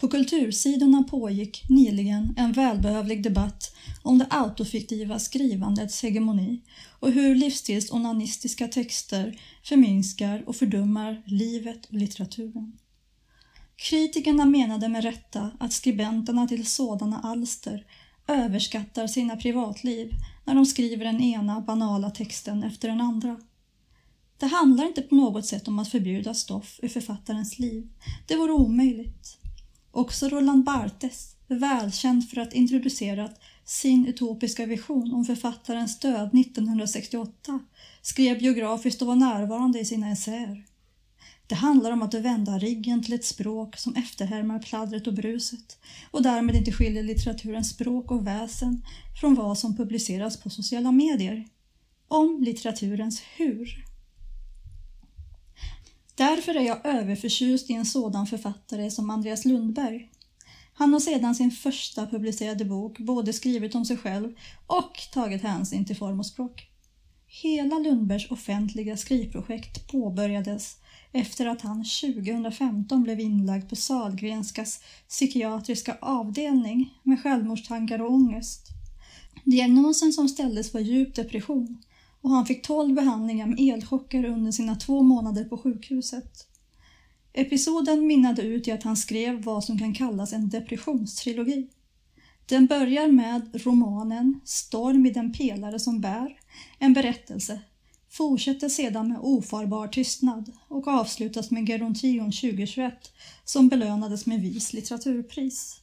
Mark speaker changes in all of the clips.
Speaker 1: På kultursidorna pågick nyligen en välbehövlig debatt om det autofiktiva skrivandets hegemoni och hur livsstilsonanistiska texter förminskar och fördummar livet och litteraturen. Kritikerna menade med rätta att skribenterna till sådana alster överskattar sina privatliv när de skriver den ena banala texten efter den andra. Det handlar inte på något sätt om att förbjuda stoff ur författarens liv. Det vore omöjligt. Också Roland Barthes, välkänd för att introducerat sin utopiska vision om författarens död 1968, skrev biografiskt och var närvarande i sina essäer. Det handlar om att vända riggen till ett språk som efterhärmar pladdret och bruset och därmed inte skiljer litteraturens språk och väsen från vad som publiceras på sociala medier. Om litteraturens hur. Därför är jag överförtjust i en sådan författare som Andreas Lundberg. Han har sedan sin första publicerade bok både skrivit om sig själv och tagit hänsyn till form och språk. Hela Lundbergs offentliga skrivprojekt påbörjades efter att han 2015 blev inlagd på Sahlgrenskas psykiatriska avdelning med självmordstankar och ångest. Diagnosen som ställdes var djup depression och han fick 12 behandlingar med elchocker under sina två månader på sjukhuset. Episoden minnade ut i att han skrev vad som kan kallas en depressionstrilogi. Den börjar med romanen Storm i den pelare som bär, en berättelse, fortsätter sedan med Ofarbar tystnad och avslutas med Gerontion 2021 som belönades med vis litteraturpris.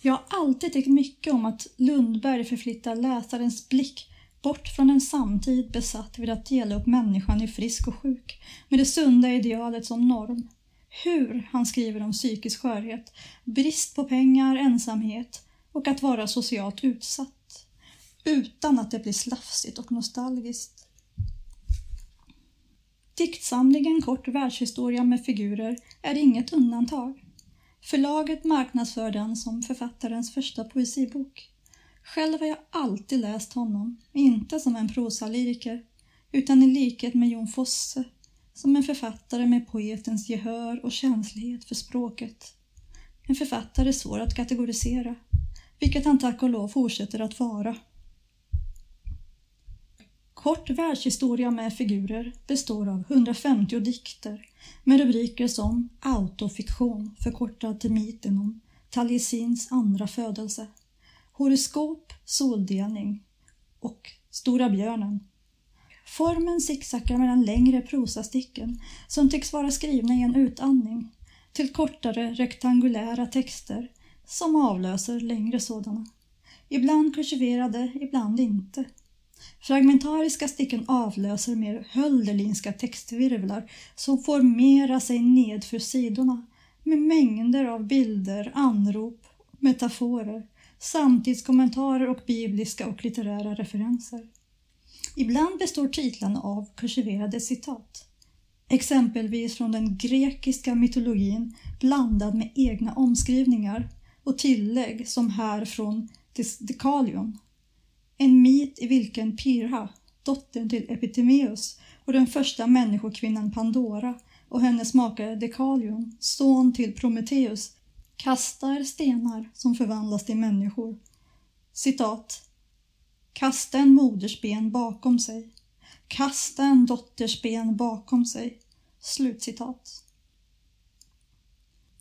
Speaker 1: Jag har alltid tyckt mycket om att Lundberg förflyttar läsarens blick bort från en samtid besatt vid att dela upp människan i frisk och sjuk med det sunda idealet som norm. Hur han skriver om psykisk skörhet, brist på pengar, ensamhet och att vara socialt utsatt. Utan att det blir slafsigt och nostalgiskt. Diktsamlingen Kort världshistoria med figurer är inget undantag. Förlaget marknadsför den som författarens första poesibok. Själv har jag alltid läst honom, inte som en prosalyriker, utan i likhet med Jon Fosse, som en författare med poetens gehör och känslighet för språket. En författare svår att kategorisera, vilket han tack och lov fortsätter att vara. Kort världshistoria med figurer består av 150 dikter med rubriker som autofiktion förkortad till myten om Taliesin andra födelse horoskop, soldelning och Stora björnen. Formen zigzaggar mellan längre prosastycken som tycks vara skrivna i en utandning till kortare rektangulära texter som avlöser längre sådana. Ibland kursiverade, ibland inte. Fragmentariska stycken avlöser mer hölderlinska textvirvlar som formerar sig nedför sidorna med mängder av bilder, anrop, metaforer samtidskommentarer och bibliska och litterära referenser. Ibland består titlarna av kursiverade citat. Exempelvis från den grekiska mytologin blandad med egna omskrivningar och tillägg som här från Dekalion. En myt i vilken Pirha, dottern till Epitimeus och den första människokvinnan Pandora och hennes makare Dekalion, son till Prometheus, kastar stenar som förvandlas till människor. Citat. Kasta en moders ben bakom sig. Kasta en dotters ben bakom sig. Slutcitat.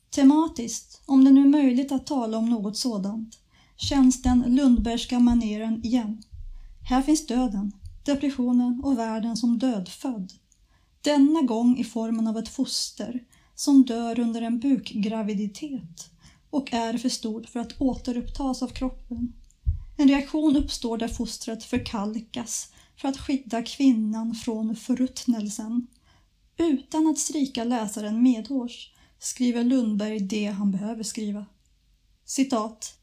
Speaker 1: Tematiskt, om det nu är möjligt att tala om något sådant, känns den Lundbergska maneren igen. Här finns döden, depressionen och världen som dödfödd. Denna gång i formen av ett foster som dör under en bukgraviditet och är för stort för att återupptas av kroppen. En reaktion uppstår där fostret förkalkas för att skydda kvinnan från förruttnelsen. Utan att stryka läsaren medhårs skriver Lundberg det han behöver skriva. Citat.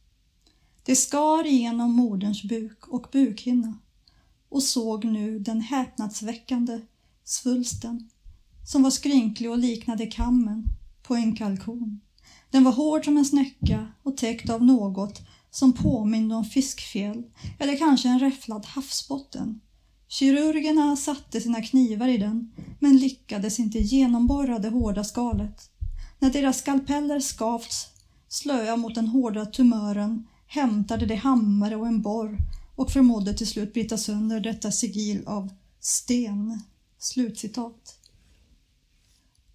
Speaker 1: Det skar igenom moderns buk och bukhinna och såg nu den häpnadsväckande svulsten som var skrynklig och liknade kammen på en kalkon. Den var hård som en snäcka och täckt av något som påminde om fiskfjäll eller kanske en räfflad havsbotten. Kirurgerna satte sina knivar i den men lyckades inte genomborra det hårda skalet. När deras skalpeller skavts slöa mot den hårda tumören hämtade de hammare och en borr och förmådde till slut bryta sönder detta sigil av sten. Slutcitat.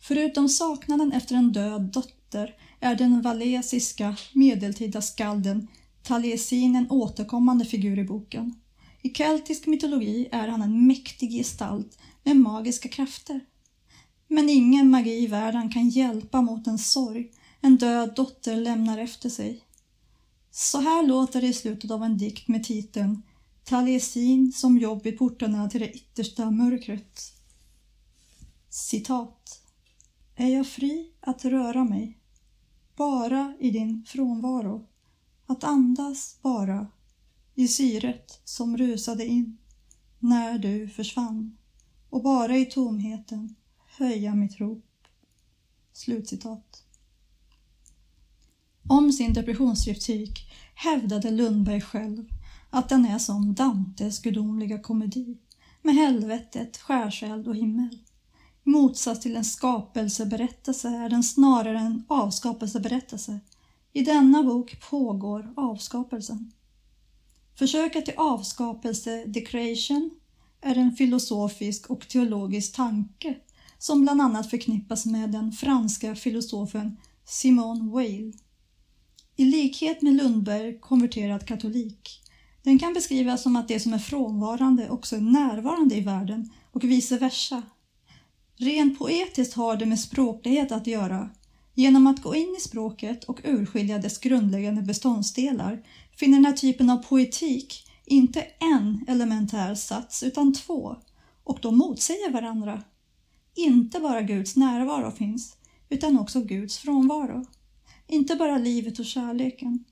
Speaker 1: Förutom saknaden efter en död dotter är den valesiska medeltida skalden Taliesin en återkommande figur i boken. I keltisk mytologi är han en mäktig gestalt med magiska krafter. Men ingen magi i världen kan hjälpa mot den sorg en död dotter lämnar efter sig. Så här låter det i slutet av en dikt med titeln Taliesin som jobb i portarna till det yttersta mörkret. Citat. Är jag fri att röra mig? Bara i din frånvaro. Att andas bara i syret som rusade in när du försvann och bara i tomheten höja mitt rop. Slutcitat. Om sin depressionstriptyk hävdade Lundberg själv att den är som Dantes gudomliga komedi med helvetet, skärseld och himmel. I motsats till en skapelseberättelse är den snarare en avskapelseberättelse. I denna bok pågår avskapelsen. Försöket till avskapelse, the creation, är en filosofisk och teologisk tanke som bland annat förknippas med den franska filosofen Simone Weil. I likhet med Lundberg konverterad katolik. Den kan beskrivas som att det som är frånvarande också är närvarande i världen och vice versa. Rent poetiskt har det med språklighet att göra. Genom att gå in i språket och urskilja dess grundläggande beståndsdelar finner den här typen av poetik inte en elementär sats utan två och de motsäger varandra. Inte bara Guds närvaro finns utan också Guds frånvaro. Inte bara livet och kärleken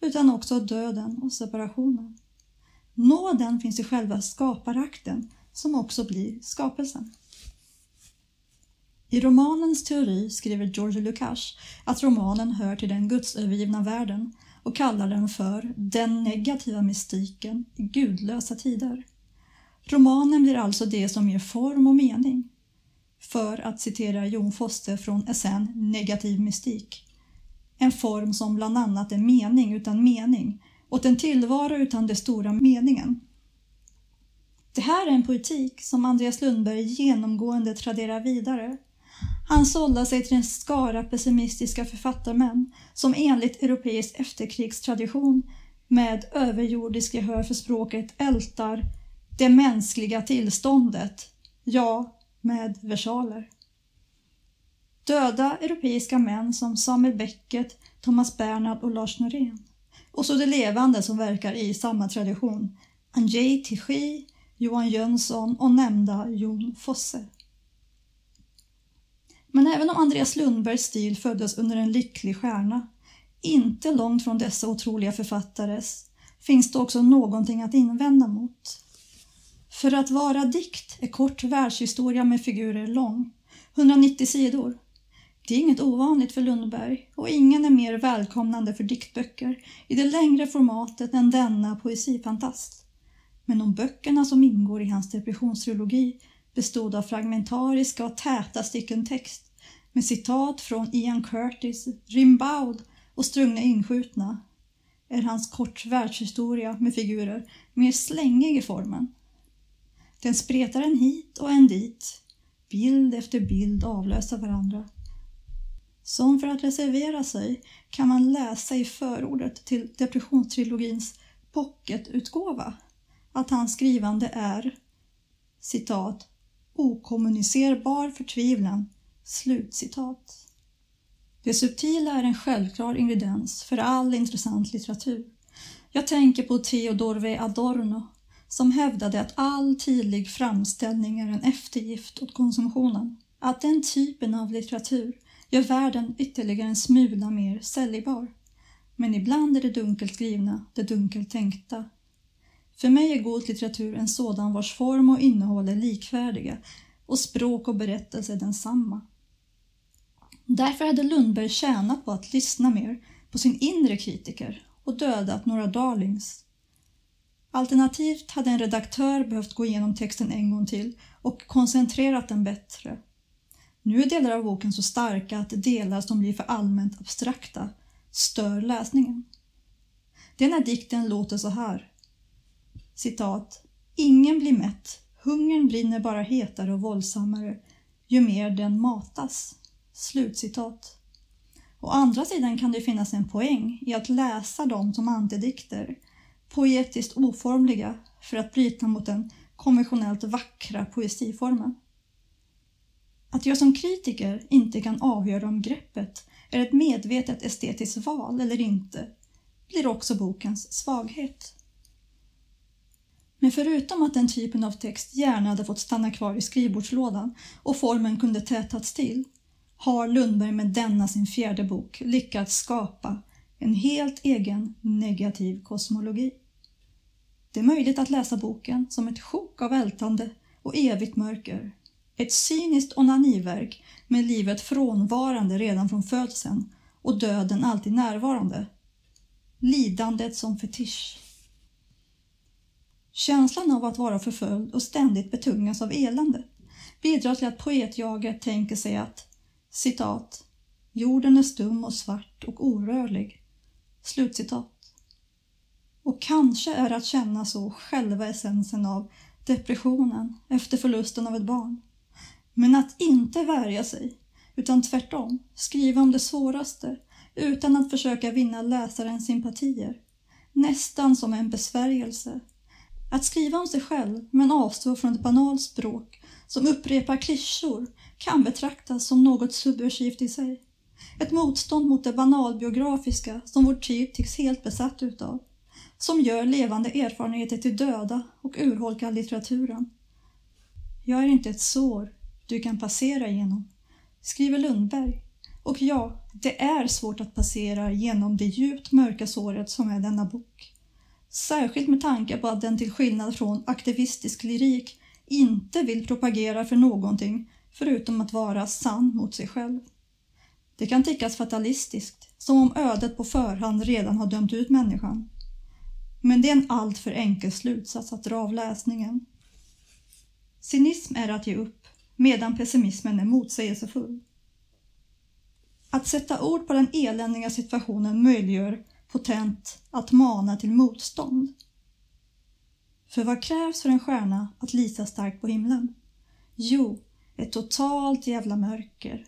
Speaker 1: utan också döden och separationen. Nåden finns i själva skaparakten som också blir skapelsen. I romanens teori skriver George Lukács att romanen hör till den gudsövergivna världen och kallar den för den negativa mystiken i gudlösa tider. Romanen blir alltså det som ger form och mening. För att citera Jon Fosse från essän Negativ mystik. En form som bland annat är mening utan mening och en tillvaro utan den stora meningen. Det här är en poetik som Andreas Lundberg genomgående traderar vidare han sålde sig till en skara pessimistiska författarmän som enligt europeisk efterkrigstradition med överjordisk gehör för språket ältar det mänskliga tillståndet, ja, med versaler. Döda europeiska män som Samuel Beckett, Thomas Bernhard och Lars Norén. Och så de levande som verkar i samma tradition, Andrzej Tichy, Johan Jönsson och nämnda Jon Fosse. Men även om Andreas Lundbergs stil föddes under en lycklig stjärna, inte långt från dessa otroliga författares, finns det också någonting att invända mot. För att vara dikt är kort världshistoria med figurer lång, 190 sidor. Det är inget ovanligt för Lundberg och ingen är mer välkomnande för diktböcker i det längre formatet än denna poesifantast. Men om böckerna som ingår i hans depressionstrilogi bestod av fragmentariska och täta stycken text med citat från Ian Curtis, Rimbaud och Strungne inskjutna är hans kort världshistoria med figurer mer slängig i formen. Den spretar en hit och en dit, bild efter bild avlöser varandra. Som för att reservera sig kan man läsa i förordet till depressionstrilogins pocketutgåva att hans skrivande är citat okommunicerbar förtvivlan. Slutcitat. Det subtila är en självklar ingrediens för all intressant litteratur. Jag tänker på Theodor W. Adorno som hävdade att all tidlig framställning är en eftergift åt konsumtionen. Att den typen av litteratur gör världen ytterligare en smula mer säljbar. Men ibland är det dunkelt skrivna, det dunkelt tänkta, för mig är god litteratur en sådan vars form och innehåll är likvärdiga och språk och berättelse densamma. Därför hade Lundberg tjänat på att lyssna mer på sin inre kritiker och dödat några darlings. Alternativt hade en redaktör behövt gå igenom texten en gång till och koncentrerat den bättre. Nu är delar av boken så starka att delar som blir för allmänt abstrakta stör läsningen. Den här dikten låter så här. Citat. Ingen blir mätt, hungern brinner bara hetare och våldsammare ju mer den matas. Slutcitat. Å andra sidan kan det finnas en poäng i att läsa dem som antidikter, poetiskt oformliga för att bryta mot den konventionellt vackra poesiformen. Att jag som kritiker inte kan avgöra om greppet är ett medvetet estetiskt val eller inte blir också bokens svaghet. Men förutom att den typen av text gärna hade fått stanna kvar i skrivbordslådan och formen kunde tätats till har Lundberg med denna sin fjärde bok lyckats skapa en helt egen negativ kosmologi. Det är möjligt att läsa boken som ett sjok av ältande och evigt mörker. Ett cyniskt onaniverk med livet frånvarande redan från födseln och döden alltid närvarande. Lidandet som fetisch. Känslan av att vara förföljd och ständigt betungas av elände bidrar till att poetjaget tänker sig att citat Jorden är stum och svart och orörlig. Slutcitat. Och kanske är att känna så själva essensen av depressionen efter förlusten av ett barn. Men att inte värja sig, utan tvärtom skriva om det svåraste utan att försöka vinna läsarens sympatier. Nästan som en besvärjelse. Att skriva om sig själv men avstå från ett banalt språk som upprepar klyschor kan betraktas som något subversivt i sig. Ett motstånd mot det banalbiografiska som vår tid tycks helt besatt utav som gör levande erfarenheter till döda och urholkar litteraturen. Jag är inte ett sår du kan passera igenom, skriver Lundberg. Och ja, det är svårt att passera genom det djupt mörka såret som är denna bok. Särskilt med tanke på att den till skillnad från aktivistisk lyrik inte vill propagera för någonting förutom att vara sann mot sig själv. Det kan tyckas fatalistiskt, som om ödet på förhand redan har dömt ut människan. Men det är en alltför enkel slutsats att dra av läsningen. Cynism är att ge upp, medan pessimismen är motsägelsefull. Att sätta ord på den eländiga situationen möjliggör potent att mana till motstånd. För vad krävs för en stjärna att lita starkt på himlen? Jo, ett totalt jävla mörker.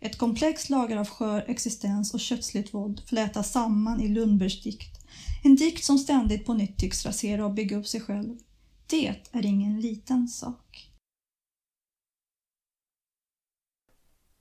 Speaker 1: Ett komplext lager av skör existens och kötsligt våld flätas samman i Lundbergs dikt en dikt som ständigt på nytt tycks rasera och bygga upp sig själv. Det är ingen liten sak.